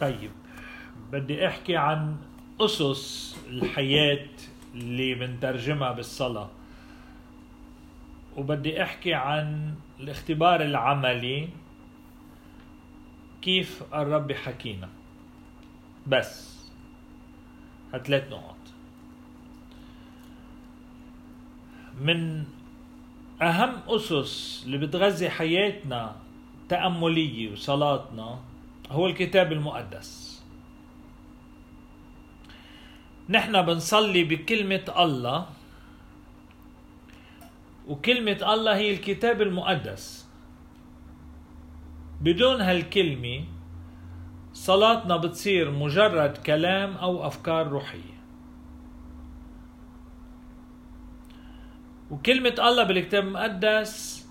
طيب بدي أحكي عن أسس الحياة اللي بنترجمها بالصلاة. وبدي أحكي عن الاختبار العملي كيف الرب حكينا. بس هثلاث نقط من أهم أسس اللي بتغذي حياتنا تأملية وصلاتنا هو الكتاب المقدس. نحن بنصلي بكلمة الله وكلمة الله هي الكتاب المقدس. بدون هالكلمة صلاتنا بتصير مجرد كلام أو أفكار روحية. وكلمة الله بالكتاب المقدس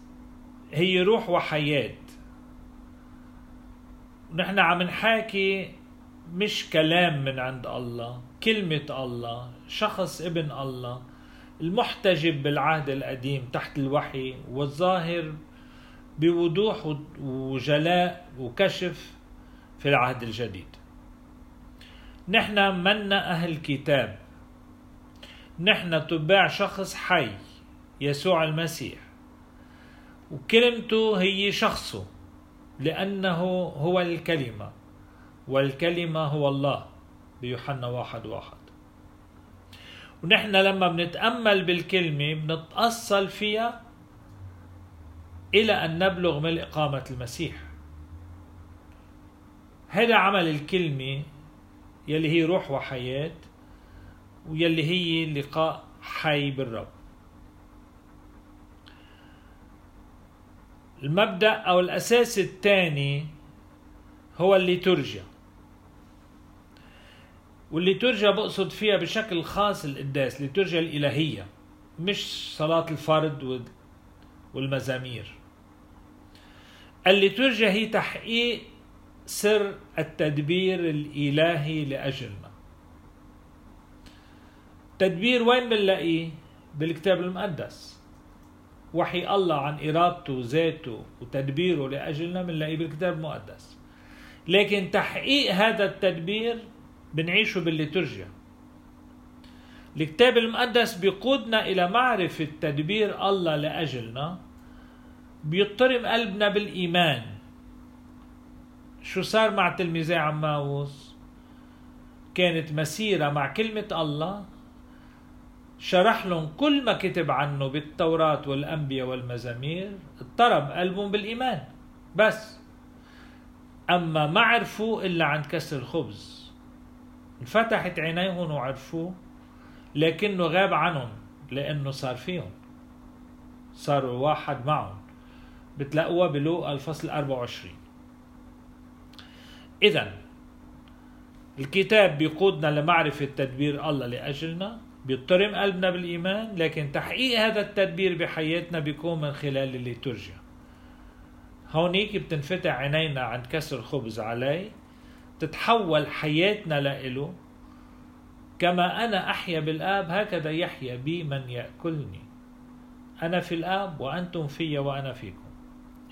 هي روح وحياة. نحن عم نحاكي مش كلام من عند الله كلمة الله شخص ابن الله المحتجب بالعهد القديم تحت الوحي والظاهر بوضوح وجلاء وكشف في العهد الجديد. نحن منا أهل كتاب. نحن تباع شخص حي يسوع المسيح. وكلمته هي شخصه. لأنه هو الكلمة والكلمة هو الله بيوحنا واحد واحد. ونحن لما بنتأمل بالكلمة بنتأصل فيها إلى أن نبلغ من إقامة المسيح. هذا عمل الكلمة يلي هي روح وحياة ويلي هي لقاء حي بالرب. المبدأ أو الأساس الثاني هو الليتورجيا. والليتورجيا بقصد فيها بشكل خاص القداس الليتورجيا الإلهية مش صلاة الفرد والمزامير. الليتورجيا هي تحقيق سر التدبير الإلهي لأجلنا. تدبير وين بنلاقيه؟ بالكتاب المقدس. وحي الله عن إرادته وذاته وتدبيره لأجلنا بنلاقيه بالكتاب المقدس. لكن تحقيق هذا التدبير بنعيشه بالليتورجيا. الكتاب المقدس بيقودنا إلى معرفة تدبير الله لأجلنا. بيضطرم قلبنا بالإيمان. شو صار مع تلميذي عماوس؟ كانت مسيرة مع كلمة الله. شرح لهم كل ما كتب عنه بالتوراة والأنبياء والمزامير اضطرب قلبهم بالإيمان. بس. أما ما عرفوا إلا عند كسر الخبز انفتحت عينيهم وعرفوه لكنه غاب عنهم لأنه صار فيهم. صاروا واحد معهم. بتلاقوها بلوقا الفصل 24 إذا الكتاب بيقودنا لمعرفة تدبير الله لأجلنا. بيضطرم قلبنا بالإيمان لكن تحقيق هذا التدبير بحياتنا بيكون من خلال الليتورجيا هونيك بتنفتح عينينا عند كسر خبز علي تتحول حياتنا لإله. كما أنا أحيا بالآب هكذا يحيا بي من يأكلني. أنا في الآب وأنتم في وأنا فيكم.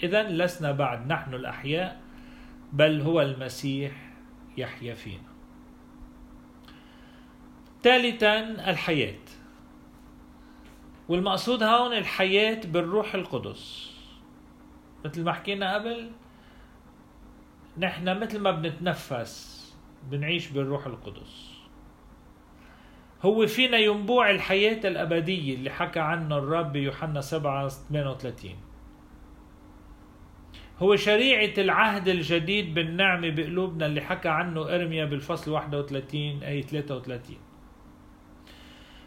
إذا لسنا بعد نحن الأحياء بل هو المسيح يحيا فينا. ثالثا الحياة. والمقصود هون الحياة بالروح القدس. مثل ما حكينا قبل نحن مثل ما بنتنفس بنعيش بالروح القدس. هو فينا ينبوع الحياة الأبدية اللي حكى عنه الرب يوحنا 7 38 هو شريعة العهد الجديد بالنعمة بقلوبنا اللي حكى عنه إرميا بالفصل 31 أي 33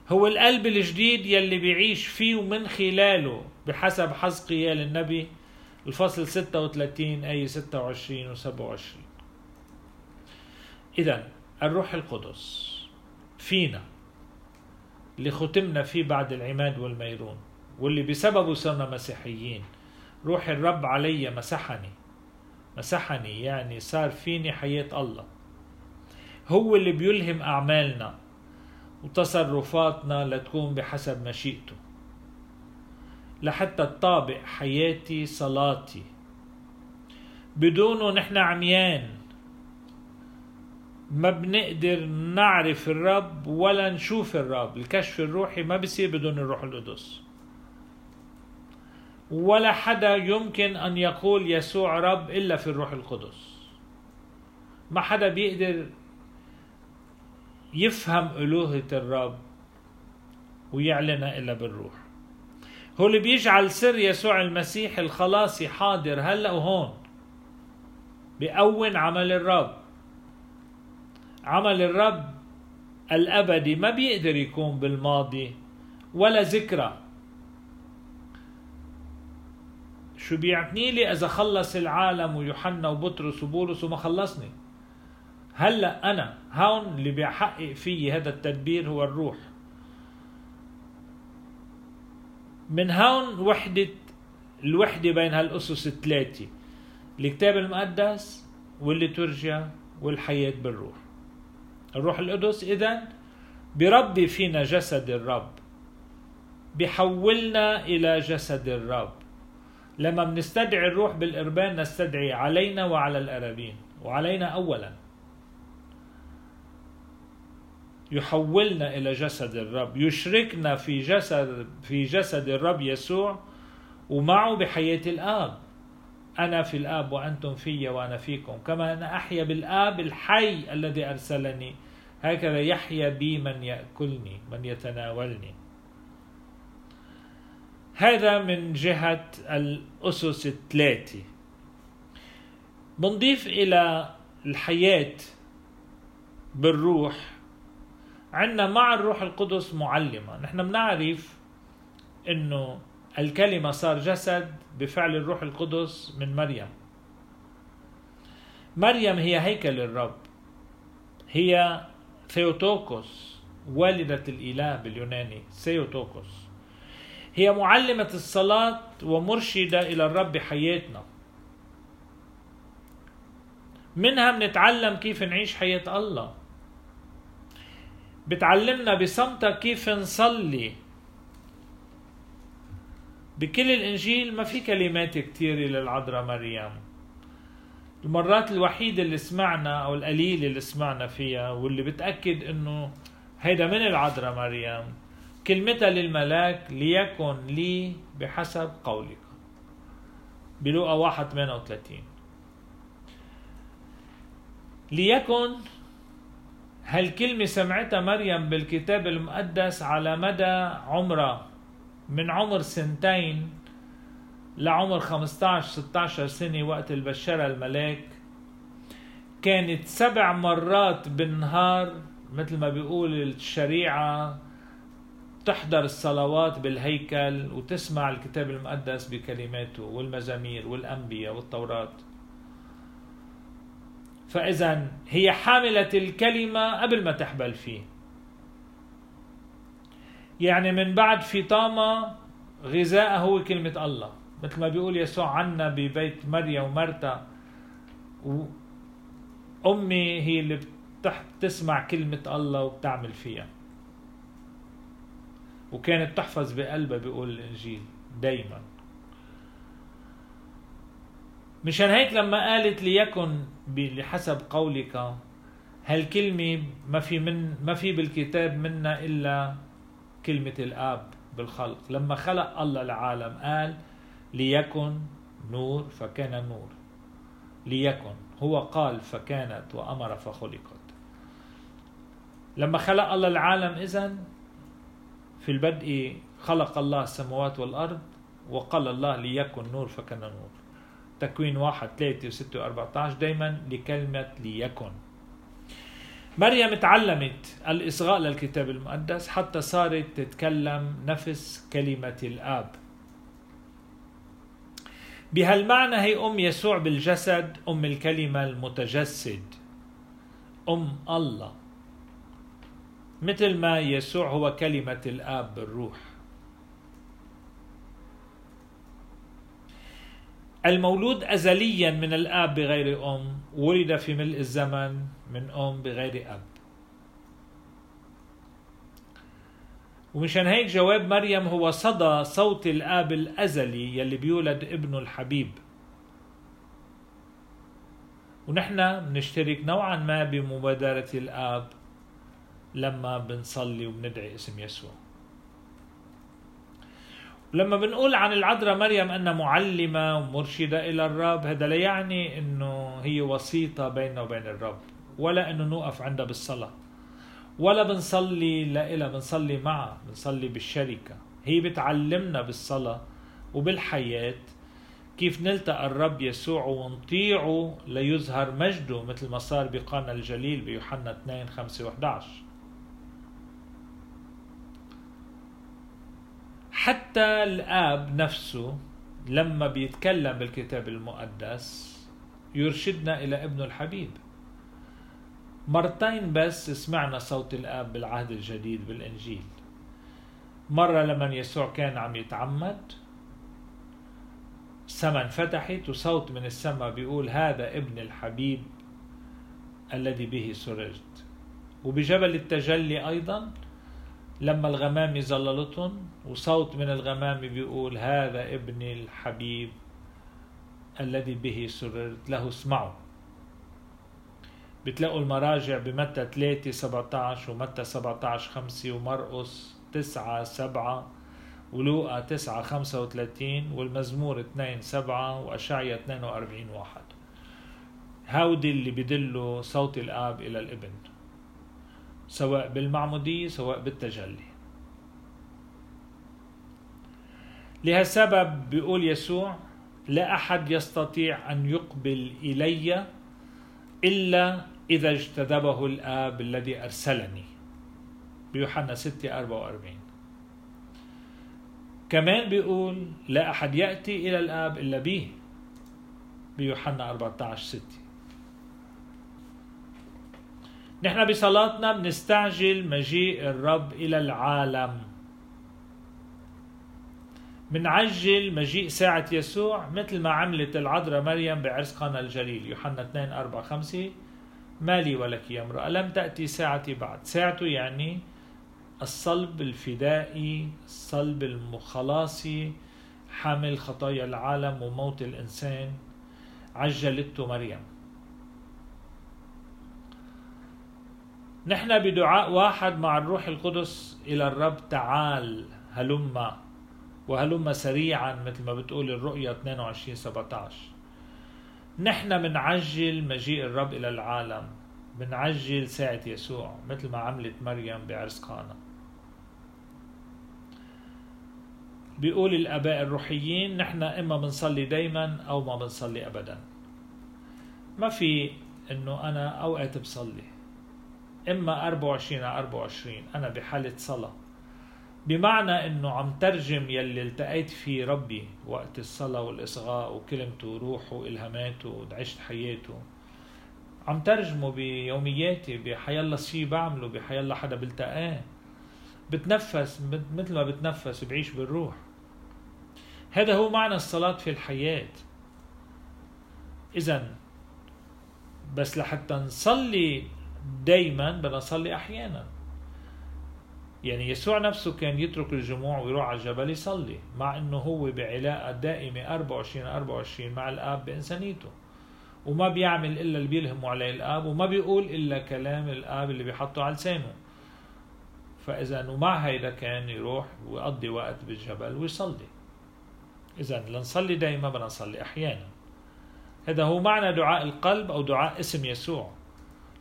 هو القلب الجديد يلي بيعيش فيه ومن خلاله بحسب حزقيال النبي الفصل 36 أي 26 و 27 إذا الروح القدس فينا اللي ختمنا فيه بعد العماد والميرون واللي بسببه صرنا مسيحيين. روح الرب علي مسحني. مسحني يعني صار فيني حياة الله. هو اللي بيلهم أعمالنا. وتصرفاتنا لتكون بحسب مشيئته لحتى تطابق حياتي صلاتي. بدونه نحن عميان. ما بنقدر نعرف الرب ولا نشوف الرب. الكشف الروحي ما بيصير بدون الروح القدس. ولا حدا يمكن أن يقول يسوع رب إلا في الروح القدس. ما حدا بيقدر يفهم ألوهة الرب ويعلنها إلا بالروح. هو اللي بيجعل سر يسوع المسيح الخلاصي حاضر. هلأ وهون بأون عمل الرب. عمل الرب الأبدي ما بيقدر يكون بالماضي ولا ذكرى. شو بيعني لي إذا خلص العالم ويوحنا وبطرس وبولس وما خلصني؟ هلا أنا هون اللي بيحقق فيي هذا التدبير هو الروح. من هون وحدة الوحدة بين هالأسس الثلاثة الكتاب المقدس والليتورجيا والحياة بالروح. الروح القدس إذا بربي فينا جسد الرب بحولنا إلى جسد الرب. لما بنستدعي الروح بالإربان نستدعي علينا وعلى الأرابين وعلينا أولا. يحولنا إلى جسد الرب. يشركنا في جسد في جسد الرب يسوع ومعه بحياة الآب. أنا في الآب وأنتم في وأنا فيكم. كما أنا أحيا بالآب الحي الذي أرسلني هكذا يحيا بي من يأكلني من يتناولني. هذا من جهة الأسس الثلاثة بنضيف إلى الحياة بالروح عندنا مع الروح القدس معلمة. نحن بنعرف أنه الكلمة صار جسد بفعل الروح القدس من مريم. مريم هي هيكل الرب. هي ثيوتوكوس والدة الإله باليوناني ثيوتوكوس. هي معلمة الصلاة ومرشدة إلى الرب بحياتنا. منها بنتعلم كيف نعيش حياة الله. بتعلمنا بصمتها كيف نصلي. بكل الإنجيل ما في كلمات كتيرة للعذراء مريم. المرات الوحيدة اللي سمعنا أو القليلة اللي سمعنا فيها واللي بتأكد إنه هيدا من العذراء مريم. كلمتها للملاك ليكن لي بحسب قولك. بلوقا 1 38 ليكن هالكلمة سمعتها مريم بالكتاب المقدس على مدى عمرها من عمر سنتين لعمر 15 16 سنة وقت البشرة الملاك. كانت سبع مرات بالنهار مثل ما بيقول الشريعة تحضر الصلوات بالهيكل وتسمع الكتاب المقدس بكلماته والمزامير والأنبياء والتوراة. فإذا هي حاملة الكلمة قبل ما تحبل فيه. يعني من بعد فطامة غذاء هو كلمة الله. مثل ما بيقول يسوع عنا ببيت مريم ومرتا. أمي هي اللي بتسمع كلمة الله وبتعمل فيها. وكانت تحفظ بقلبها بيقول الإنجيل دايما. مشان هيك لما قالت ليكن بحسب قولك هالكلمة ما في من ما في بالكتاب منا إلا كلمة الآب بالخلق. لما خلق الله العالم قال ليكن نور فكان نور. ليكن هو قال فكانت وأمر فخلقت. لما خلق الله العالم إذن في البدء خلق الله السماوات والأرض وقال الله ليكن نور فكان نور. تكوين واحد ثلاثة وستة وأربعة عشر دايما لكلمة ليكن. مريم تعلمت الإصغاء للكتاب المقدس حتى صارت تتكلم نفس كلمة الآب. بهالمعنى هي أم يسوع بالجسد أم الكلمة المتجسد. أم الله. مثل ما يسوع هو كلمة الآب بالروح. المولود أزليا من الآب بغير أم ولد في ملء الزمن من أم بغير أب. ومشان هيك جواب مريم هو صدى صوت الآب الأزلي يلي بيولد ابنه الحبيب. ونحن بنشترك نوعا ما بمبادرة الآب لما بنصلي وبندعي اسم يسوع. لما بنقول عن العذراء مريم أنها معلمة ومرشدة إلى الرب هذا لا يعني أنه هي وسيطة بيننا وبين الرب ولا أنه نوقف عندها بالصلاة ولا بنصلي لإلها بنصلي معها بنصلي بالشركة. هي بتعلمنا بالصلاة وبالحياة كيف نلتقى الرب يسوع ونطيعه ليظهر مجده مثل ما صار بقانا الجليل بيوحنا 2 5 و11 حتى الآب نفسه لما بيتكلم بالكتاب المقدس يرشدنا إلى ابنه الحبيب. مرتين بس سمعنا صوت الآب بالعهد الجديد بالإنجيل. مرة لما يسوع كان عم يتعمد السماء انفتحت وصوت من السماء بيقول هذا ابن الحبيب الذي به سررت. وبجبل التجلي أيضا لما الغمام ظللتهم وصوت من الغمام بيقول هذا ابني الحبيب الذي به سررت له اسمعوا. بتلاقوا المراجع بمتى 3 17 ومتى 17 5 ومرقس 9 7 ولوقا 9 35 والمزمور 2 7 وأشعيا 42 1 هودي اللي بدلوا صوت الآب إلى الإبن. سواء بالمعمودية سواء بالتجلي. لهالسبب بيقول يسوع لا أحد يستطيع أن يقبل إلي إلا إذا اجتذبه الآب الذي أرسلني. بيوحنا 6 44 كمان بيقول لا أحد يأتي إلى الآب إلا به. بيوحنا 14 6 نحن بصلاتنا بنستعجل مجيء الرب إلى العالم. بنعجل مجيء ساعة يسوع مثل ما عملت العذراء مريم بعرس قنا الجليل. يوحنا 2 4 5 ما لي ولك يا امرأة لم تأتي ساعتي بعد. ساعته يعني الصلب الفدائي الصلب المخلاصي حامل خطايا العالم وموت الإنسان. عجلته مريم. نحن بدعاء واحد مع الروح القدس إلى الرب. تعال هلم وهلم سريعا مثل ما بتقول الرؤيا 22 17 نحن بنعجل مجيء الرب إلى العالم بنعجل ساعة يسوع مثل ما عملت مريم بعرس قانا بيقول الآباء الروحيين نحن إما بنصلي دايما أو ما بنصلي أبدا. ما في إنه أنا أوقات بصلي. إما 24 على 24 أنا بحالة صلاة. بمعنى إنه عم ترجم يلي التقيت فيه ربي وقت الصلاة والإصغاء وكلمته وروحه وإلهاماته وعشت حياته عم ترجمه بيومياتي بحيالله شيء بعمله بحيالله حدا بلتقاه. بتنفس مثل ما بتنفس بعيش بالروح. هذا هو معنى الصلاة في الحياة. إذا بس لحتى نصلي دايما بدنا نصلي أحيانا. يعني يسوع نفسه كان يترك الجموع ويروح على الجبل يصلي مع إنه هو بعلاقة دائمة 24 24 مع الآب بإنسانيته. وما بيعمل إلا اللي بيلهمه عليه الآب وما بيقول إلا كلام الآب اللي بيحطه على لسانه. فاذا ومع هيدا كان يروح ويقضي وقت بالجبل ويصلي. اذا لنصلي دائما بدنا نصلي أحيانا. هذا هو معنى دعاء القلب أو دعاء اسم يسوع.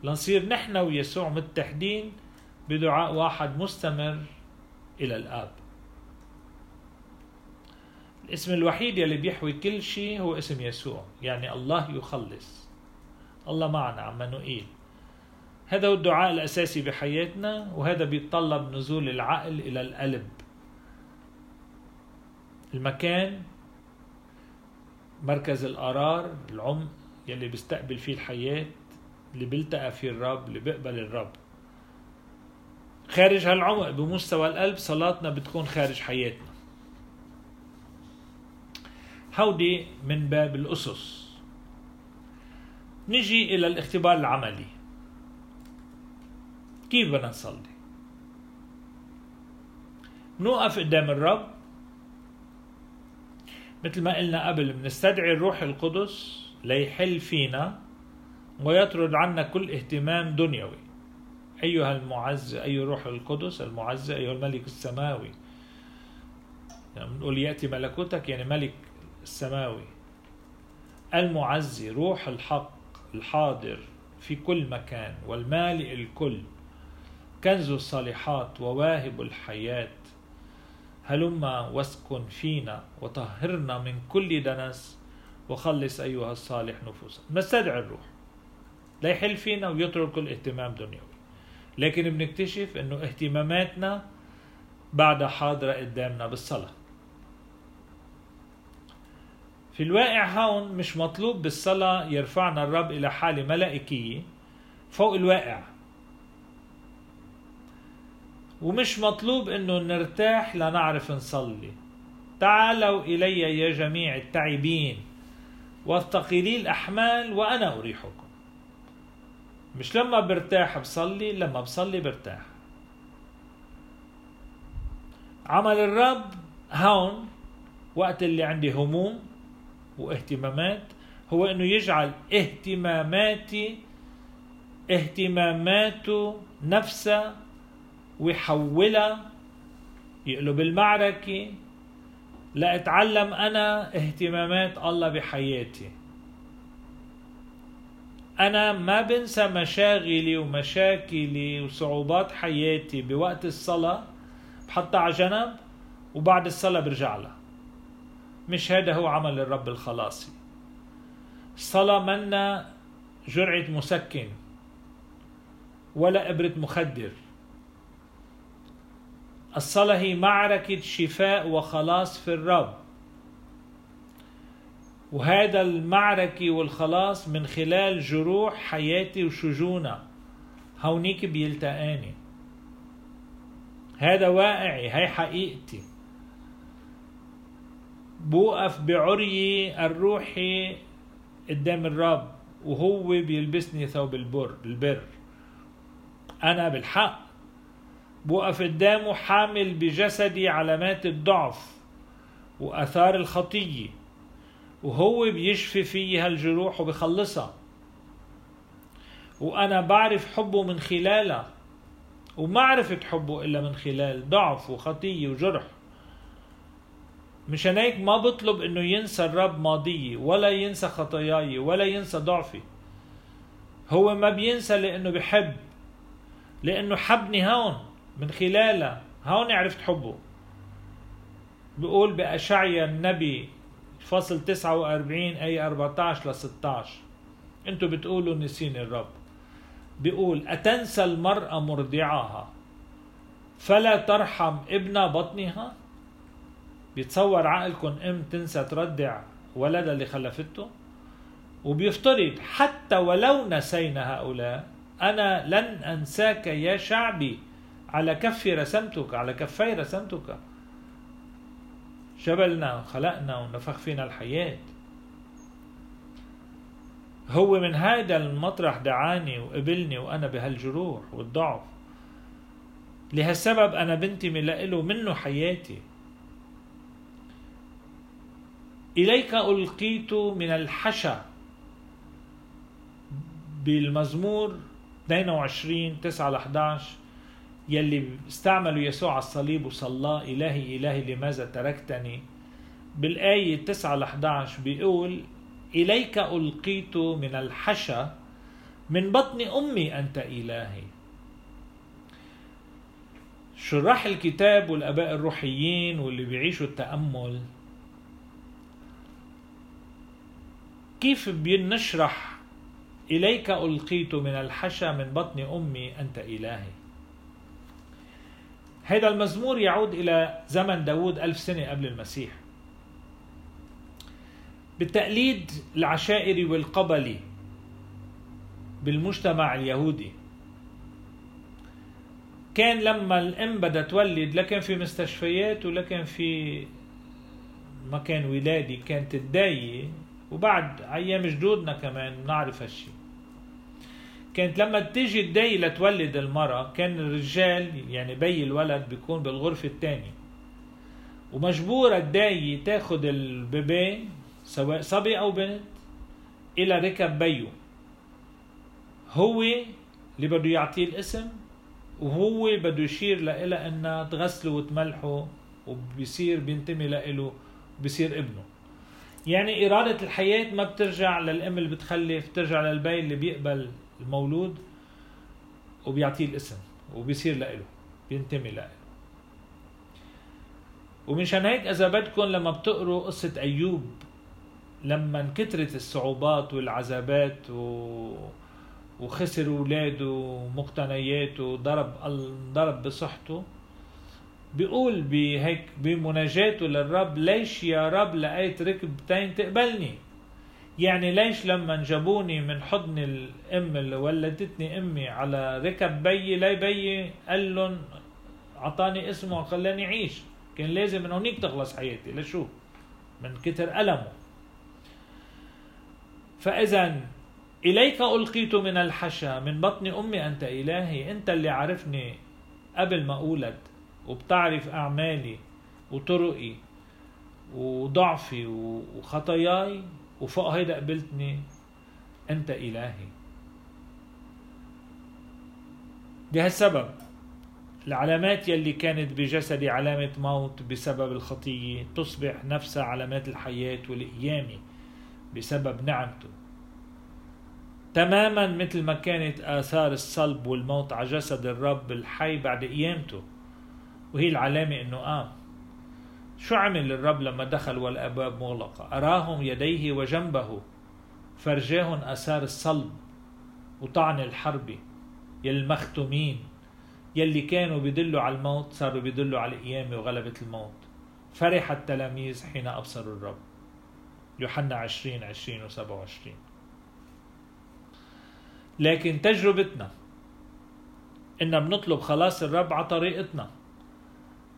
لنصير نحن ويسوع متحدين بدعاء واحد مستمر إلى الآب. الاسم الوحيد يلي بيحوي كل شيء هو اسم يسوع يعني الله يخلص. الله معنا عمانوئيل هذا هو الدعاء الأساسي بحياتنا وهذا بيتطلب نزول العقل إلى القلب. المكان مركز القرار العمق يلي بيستقبل فيه الحياة. اللي بيلتقى فيه الرب اللي بيقبل الرب. خارج هالعمق بمستوى القلب صلاتنا بتكون خارج حياتنا. هودي من باب الأسس. نجي إلى الاختبار العملي. كيف بدنا نصلي؟ نوقف قدام الرب. مثل ما قلنا قبل بنستدعي الروح القدس ليحل فينا ويطرد عنا كل اهتمام دنيوي. أيها المعز أي روح القدس؟ المعز أيها الملك السماوي. يعني بنقول يأتي ملكوتك يعني ملك السماوي. المعزي روح الحق الحاضر في كل مكان والمالئ الكل. كنز الصالحات وواهب الحياة. هلما واسكن فينا وطهرنا من كل دنس. وخلص أيها الصالح نفوسنا نستدعي الروح. لا يحل فينا ويترك كل اهتمام دنيوي. لكن بنكتشف إنه اهتماماتنا بعد حاضرة قدامنا بالصلاة. في الواقع هون مش مطلوب بالصلاة يرفعنا الرب إلى حالة ملائكية فوق الواقع. ومش مطلوب إنه نرتاح لنعرف نصلي. تعالوا إلي يا جميع التعبين والثقيلي الأحمال وأنا أريحكم. مش لما برتاح بصلي لما بصلي برتاح. عمل الرب هون وقت اللي عندي هموم واهتمامات هو إنه يجعل اهتماماتي اهتماماته نفسها ويحولها يقلب المعركة لأتعلم أنا اهتمامات الله بحياتي. أنا ما بنسى مشاغلي ومشاكلي وصعوبات حياتي بوقت الصلاة بحطها على جنب وبعد الصلاة برجع لها. مش هذا هو عمل الرب الخلاصي. الصلاة منا جرعة مسكن ولا إبرة مخدر. الصلاة هي معركة شفاء وخلاص في الرب. وهذا المعركة والخلاص من خلال جروح حياتي وشجونة. هونيك بيلتقاني. هذا واقعي هاي حقيقتي. بوقف بعريي الروحي قدام الرب وهو بيلبسني ثوب البر البر. أنا بالحق. بوقف قدامه حامل بجسدي علامات الضعف وآثار الخطية. وهو بيشفي فيها الجروح وبخلصها. وأنا بعرف حبه من خلالها وما عرفت حبه إلا من خلال ضعف وخطية وجرح. مشان هيك ما بطلب إنه ينسى الرب ماضيي ولا ينسى خطاياي ولا ينسى ضعفي. هو ما بينسى لإنه بحب لإنه حبني هون من خلالها هون عرفت حبه. بيقول بأشعيا النبي فصل 49 أي 14 ل 16 أنتوا بتقولوا نسيني الرب. بيقول أتنسى المرأة مرضعاها فلا ترحم ابن بطنها؟ بيتصور عقلكم إم تنسى تردع ولدها اللي خلفته وبيفترض حتى ولو نسينا هؤلاء أنا لن أنساك يا شعبي. على كفي رسمتك على كفي رسمتك. جبلنا وخلقنا ونفخ فينا الحياة. هو من هذا المطرح دعاني وقبلني وأنا بهالجروح والضعف. لهالسبب أنا بنتمي له منه حياتي. إليك ألقيت من الحشا بالمزمور 22 9 ل 11 يلي استعملوا يسوع على الصليب وصلاه إلهي إلهي لماذا تركتني؟ بالآية 9 ل 11 بيقول إليك ألقيت من الحشا من بطن أمي أنت إلهي. شراح الكتاب والآباء الروحيين واللي بيعيشوا التأمل كيف بنشرح إليك ألقيت من الحشا من بطن أمي أنت إلهي؟ هذا المزمور يعود إلى زمن داود ألف سنة قبل المسيح. بالتقليد العشائري والقبلي بالمجتمع اليهودي. كان لما الأم بدها تولد لكن في مستشفيات ولكن في مكان ولادي كانت تدايي وبعد أيام جدودنا كمان نعرف هالشي. كانت لما تيجي الداي لتولد المرأة كان الرجال يعني بي الولد بيكون بالغرفة الثانية ومجبورة الداي تاخد ال baby سواء صبي أو بنت إلى ركب بيو. هو اللي بده يعطيه الاسم وهو بده يشير لها إنها تغسله وتملحه وبيصير بينتمي له بيصير ابنه. يعني إرادة الحياة ما بترجع للأم اللي بتخلف بترجع للبي اللي بيقبل. المولود وبيعطيه الاسم وبيصير له بينتمي له ومشان هيك إذا بدكم لما بتقروا قصة أيوب لما انكترت الصعوبات والعذابات و... وخسر اولاده ومقتنياته وضرب ضرب بصحته بيقول بهيك بمناجاته للرب ليش يا رب لقيت ركبتين تقبلني؟ يعني ليش لما جابوني من حضن الأم اللي ولدتني أمي على ركب بيي بيي قال لهم أعطاني اسمه وخلاني أعيش. كان لازم من هونيك تخلص حياتي. لشو؟ من كتر ألمه. فإذا إليك ألقيت من الحشا من بطن أمي أنت إلهي أنت اللي عرفني قبل ما أولد وبتعرف أعمالي وطرقي وضعفي وخطاياي. وفوق هيدا قبلتني أنت إلهي. بهالسبب العلامات يلي كانت بجسدي علامة موت بسبب الخطية تصبح نفسها علامات الحياة والقيامة بسبب نعمته. تماما مثل ما كانت آثار الصلب والموت على جسد الرب الحي بعد قيامته وهي العلامة أنه قام شو عمل الرب لما دخل والأبواب مغلقة؟ أراهم يديه وجنبه فرجاهم آثار الصلب وطعن الحرب يلمختمين يلي كانوا بيدلوا على الموت صاروا بيدلوا على القيامة وغلبة الموت. فرح التلاميذ حين أبصروا الرب. يوحنا 20 20 و 27 لكن تجربتنا إن بنطلب خلاص الرب على طريقتنا.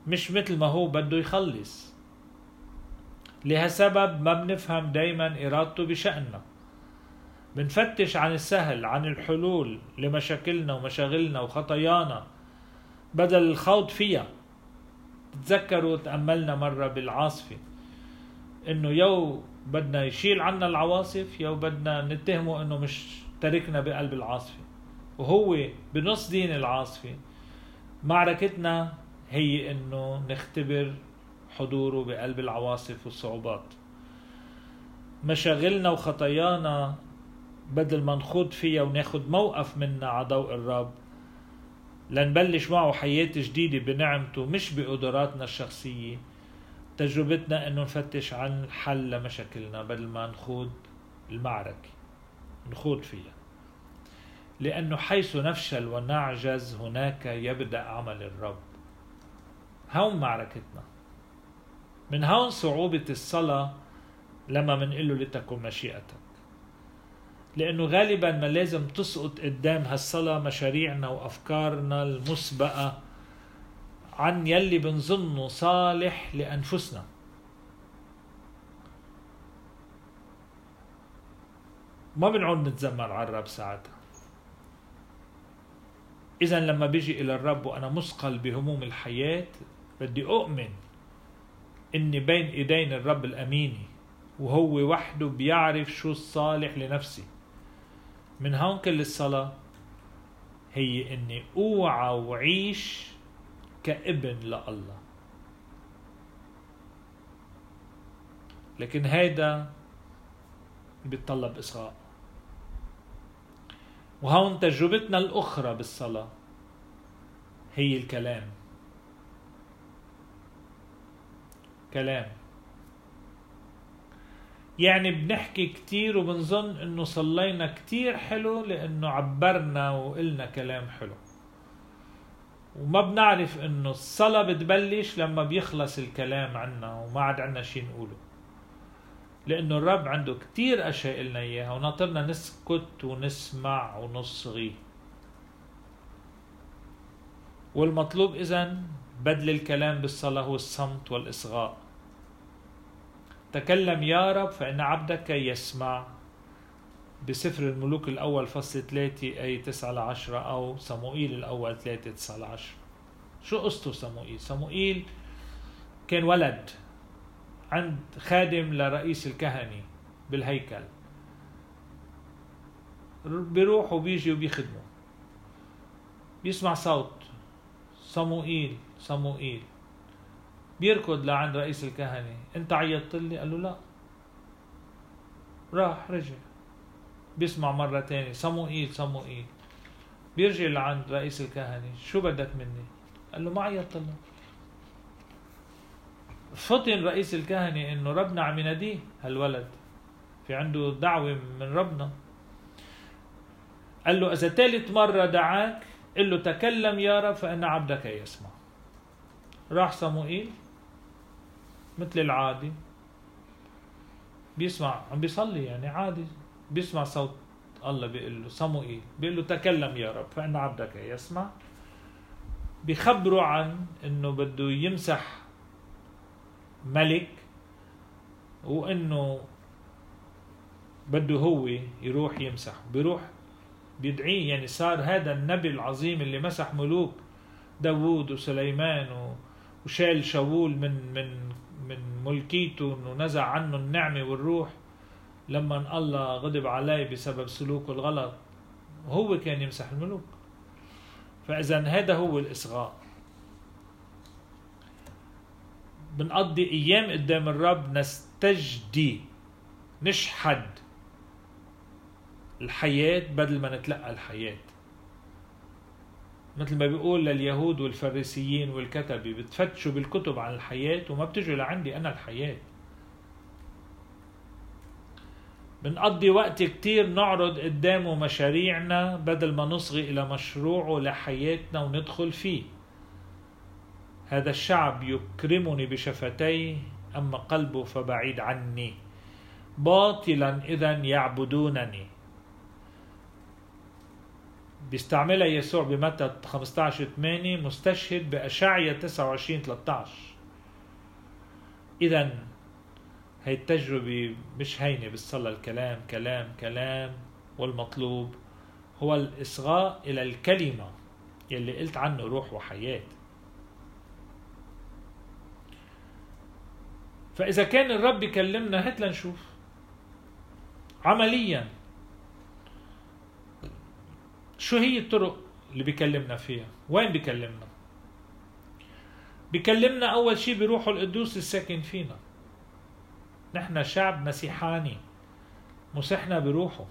مش مثل ما هو بده يخلص. لهالسبب ما بنفهم دايما إرادته بشأننا بنفتش عن السهل عن الحلول لمشاكلنا ومشاغلنا وخطايانا بدل الخوض فيها. تذكروا تأملنا مرة بالعاصفة إنه يو بدنا يشيل عنا العواصف يو بدنا نتهمه إنه مش تركنا بقلب العاصفة. وهو بنص دين العاصفة معركتنا هي إنه نختبر حضوره بقلب العواصف والصعوبات. مشاغلنا وخطايانا بدل ما نخوض فيها وناخد موقف منا على ضوء الرب لنبلش معه حياة جديدة بنعمته مش بقدراتنا الشخصية. تجربتنا إنه نفتش عن حل لمشاكلنا بدل ما نخوض المعركة نخوض فيها. لأنه حيث نفشل ونعجز هناك يبدأ عمل الرب. هون معركتنا. من هون صعوبة الصلاة لما منقله لتكن مشيئتك. لأنه غالبا ما لازم تسقط قدام هالصلاة مشاريعنا وأفكارنا المسبقة عن يلي بنظنه صالح لأنفسنا. ما بنعود نتذمر على الرب ساعتها. إذا لما بيجي إلى الرب وأنا مثقل بهموم الحياة بدي أؤمن إني بين إيدين الرب الأميني وهو وحده بيعرف شو الصالح لنفسي. من هون كل الصلاة هي إني أوعى وعيش كابن لله. لكن هيدا بيتطلب إصغاء وهون تجربتنا الأخرى بالصلاة هي الكلام. كلام. يعني بنحكي كتير وبنظن إنه صلينا كتير حلو لإنه عبرنا وقلنا كلام حلو. وما بنعرف إنه الصلاة بتبلش لما بيخلص الكلام عنا وما عاد عنا شي نقوله. لإنه الرب عنده كتير أشياء لنا إياها وناطرنا نسكت ونسمع ونصغي. والمطلوب اذا بدل الكلام بالصلاة هو الصمت والإصغاء. تكلم يا رب فإن عبدك يسمع. بسفر الملوك الأول فصل 3 أي 9 ل 10 أو صموئيل الأول 3 9 ل 10 شو قصته صموئيل؟ صموئيل كان ولد عند خادم لرئيس الكهنة بالهيكل. بيروح وبيجي وبيخدمه. بيسمع صوت. صموئيل صموئيل. بيركض لعند رئيس الكهنة. أنت عيطت لي؟ قال له لا. راح رجع. بيسمع مرة تانية. صموئيل صموئيل بيرجع لعند رئيس الكهنة. شو بدك مني؟ قال له ما عيطت له فطن رئيس الكهنة إنه ربنا عم يناديه. هالولد في عنده دعوة من ربنا. قال له إذا ثالث مرة دعاك قل له تكلم يا رب فإن عبدك يسمع. راح صموئيل مثل العادي. بيسمع عم بيصلي يعني عادي. بيسمع صوت الله بيقول له صموئيل بيقول له تكلم يا رب فإن عبدك يسمع. بيخبروا عن إنه بده يمسح ملك وإنه بده هو يروح يمسح بيروح بيدعيه يعني صار هذا النبي العظيم اللي مسح ملوك داوود وسليمان وشال شاول من من من ملكيته إنه نزع عنه النعمة والروح لما الله غضب عليه بسبب سلوكه الغلط. هو كان يمسح الملوك. فإذا هذا هو الإصغاء. بنقضي أيام قدام الرب نستجدي نشحد الحياة بدل ما نتلقى الحياة. مثل ما بيقول لليهود والفريسيين والكتبة بتفتشوا بالكتب عن الحياة وما بتجوا لعندي أنا الحياة. بنقضي وقت كتير نعرض قدامه مشاريعنا بدل ما نصغي إلى مشروعه لحياتنا وندخل فيه. هذا الشعب يكرمني بشفتيه أما قلبه فبعيد عني. باطلا إذا يعبدونني. بيستعملها يسوع بمتى 15 8 مستشهد بأشعية 29 13 إذا هي التجربة مش هينة بالصلاة الكلام كلام كلام والمطلوب هو الإصغاء إلى الكلمة يلي قلت عنه روح وحياة. فإذا كان الرب يكلمنا هات لنشوف. عمليا. شو هي الطرق اللي بيكلمنا فيها؟ وين بيكلمنا؟ بيكلمنا أول شيء بروحه القدوس الساكن فينا. نحن شعب مسيحاني. مسحنا بروحه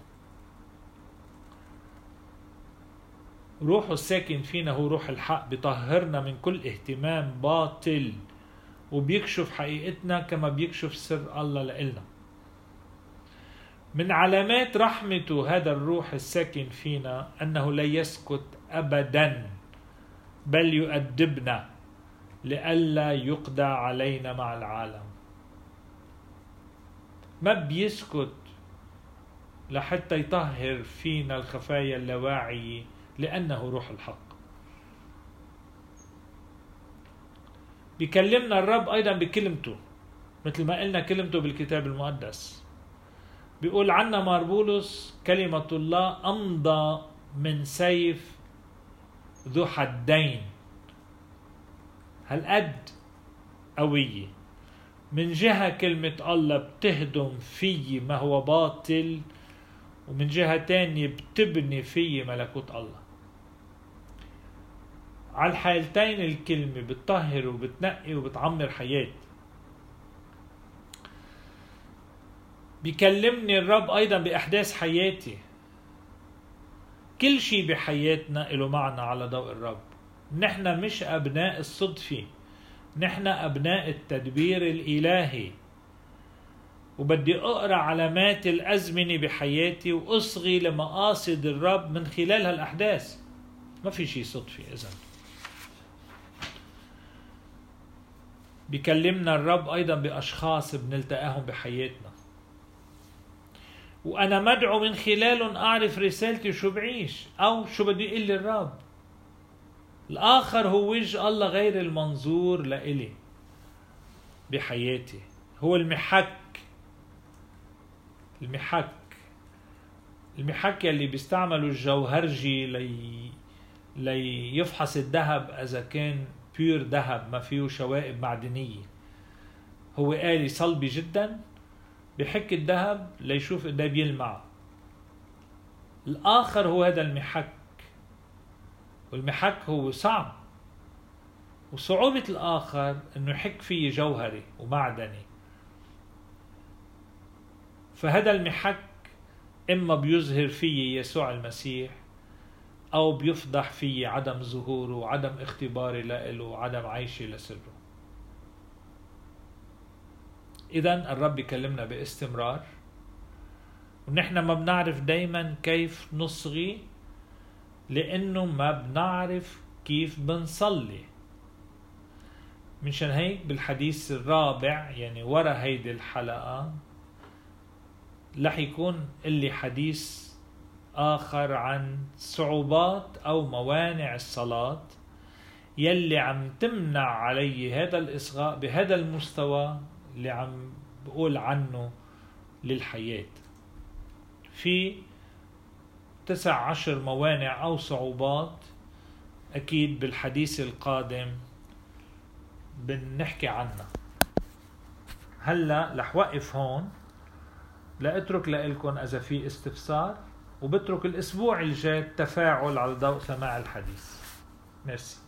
روحه الساكن فينا هو روح الحق بيطهرنا من كل اهتمام باطل وبيكشف حقيقتنا كما بيكشف سر الله لإلنا. من علامات رحمته هذا الروح الساكن فينا أنه لا يسكت ابدا بل يؤدبنا لئلا يقضى علينا مع العالم. ما بيسكت لحتى يطهر فينا الخفايا اللاواعية لأنه روح الحق. بيكلمنا الرب أيضا بكلمته مثل ما قلنا كلمته بالكتاب المقدس. بيقول عنا ماربولوس كلمة الله أمضى من سيف ذو حدين. هالقد قوية. من جهة كلمة الله بتهدم في ما هو باطل ومن جهة تانية بتبني في ملكوت الله. على الحالتين الكلمة بتطهر وبتنقي وبتعمر حياتي. بيكلمني الرب أيضا بأحداث حياتي. كل شيء بحياتنا له معنى على ضوء الرب. نحن مش أبناء الصدفة. نحن أبناء التدبير الإلهي. وبدي أقرأ علامات الأزمنة بحياتي وأصغي لمقاصد الرب من خلال هالأحداث. ما في شيء صدفة إذا. بيكلمنا الرب أيضا بأشخاص بنلتقاهم بحياتنا. وأنا مدعو من خلالهم أعرف رسالتي شو بعيش أو شو بده يقول لي الرب الآخر هو وجه الله غير المنظور لإلي بحياتي. هو المحك. المحك. المحك يلي بيستعملوا الجوهرجي لي ليفحص الذهب إذا كان بيور ذهب ما فيه شوائب معدنية. هو آلي صلبي جدا. بحك الذهب ليشوف قد بيلمع. الآخر هو هذا المحك. والمحك هو صعب. وصعوبة الآخر أنه يحك فيه جوهري ومعدني. فهذا المحك إما بيظهر فيه يسوع المسيح أو بيفضح فيه عدم ظهوره وعدم اختباري له وعدم عيشي لسره. إذا الرب يكلمنا باستمرار. ونحن ما بنعرف دايما كيف نصغي لأنه ما بنعرف كيف بنصلي. منشان هيك بالحديث الرابع يعني ورا هيدي الحلقة رح يكون اللي حديث آخر عن صعوبات أو موانع الصلاة يلي عم تمنع علي هذا الإصغاء بهذا المستوى. اللي عم بقول عنه للحياة. في تسع عشر موانع أو صعوبات أكيد بالحديث القادم بنحكي عنها. هلأ رح وقف هون لاترك لكم إذا في استفسار وبترك الأسبوع الجاي التفاعل على ضوء سماع الحديث. ميرسي.